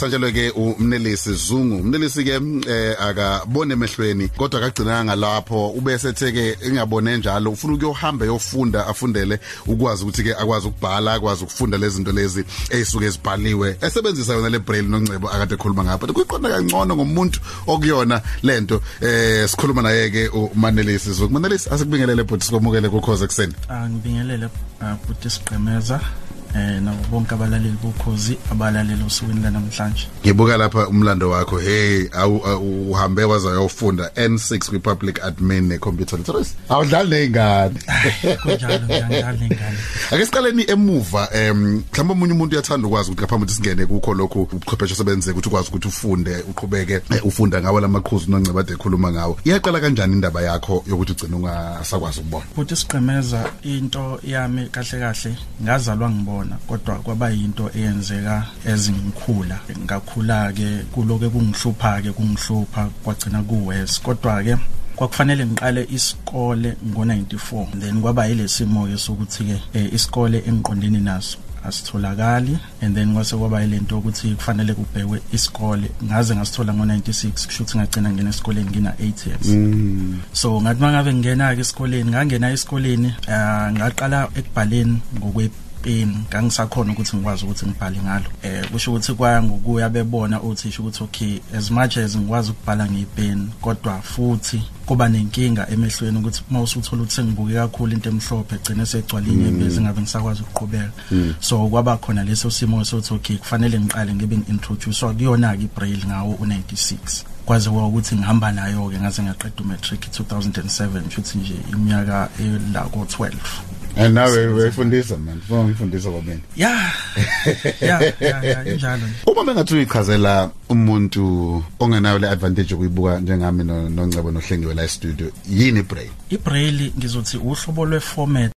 sanjalo ke umnelisi Zungu. Umnelisi ke eh akabone emehlweni kodwa akagcina ngalapho ubese theke ingabone njalo ufuna ukuyohamba yofunda afundele ukwazi ukuthi ke akwazi ukubhala akwazi ukufunda lezi zinto lezi ezisuke ezibhaliwe esebenzisa yona le braille noncebo akade ekhuluma ngapha kuyiqonda kangcono ngomuntu okuyona lento eh sikhuluma naye ke umanelisi Zungu. Manelisi asikubingelele bhuti sikomukele kukhoze ekseni angibingelele futhi siqhemeza eh nabo bonke abalaleli bokhozi abalaleli osukwini lanamhlanje. Ngibuka lapha umlando wakho hey uhambe waza uyofunda N6 kwipublic admin necomputer literacy. Awudlali nezingane kunjalo ngiyadlala nezingane ake siqaleni emuva em mhlawumbe umunye umuntu uyathanda ukwazi ukuthi ngaphambi ukuthi singene kukho lokho ubuchwepheshe sebenze ukuthi ukwazi ukuthi ufunde uqhubeke ufunda ngawo lamaqhuzu noncebade ekhuluma ngawo. Iyaqala kanjani indaba yakho yokuthi ugcina ungasakwazi ukubona? Futhi siqhemeza into yami kahle kahle ngazalwa ngibona. Ngibona kodwa kwaba yinto eyenzeka ezingikhula. Ngakhula ke kuloke kungihlupha ke kungihlupha kwagcina kuwes kodwa ke kwakufanele ngiqale isikole ngo94 then kwaba yilesimo ke sokuthi ke isikole engiqondini naso asitholakali. And then kwase kwaba ilento ukuthi kufanele kubhekwe isikole. Ngaze ngasithola ngo96 kusho ukuthi ngagcina ngena esikoleni ngina 8 years. Mm. so ngathi mangabe ngena ke esikoleni ngangena esikoleni uh, ngaqala ekubhaleni ngokwe pen ngangisakhona ukuthi ngikwazi ukuthi ngibhale ngalo. Eh kusho ukuthi kwaya ngokuya bebona uthisha ukuthi okay as much as ngikwazi ukubhala ngepen kodwa futhi kuba nenkinga emehlweni ukuthi uma usuthola ukuthi sengibuke kakhulu into emhlophe egcine segcwala inyembezi ngabe ngisakwazi ukuqhubeka. So kwaba khona leso simo sokuthi okay kufanele ngiqale ngibe ngintroduce kuyona ke ibraille ngawo u96 kwaze kwa ukuthi ngihamba nayo ke ngaze ngaqeda umatric 2007 futhi nje iminyaka ela ko 12 And nawe wefundisa man, ufuna ngifundisa kwamina. Yeah. Yeah, yeah, yeah, injalo. Uma bengathi uyichazela umuntu ongenayo le advantage ukuyibuka njengami noNcebo nohlengiwe la e studio, yini braille? ibraille ngizothi uhlobo lweformat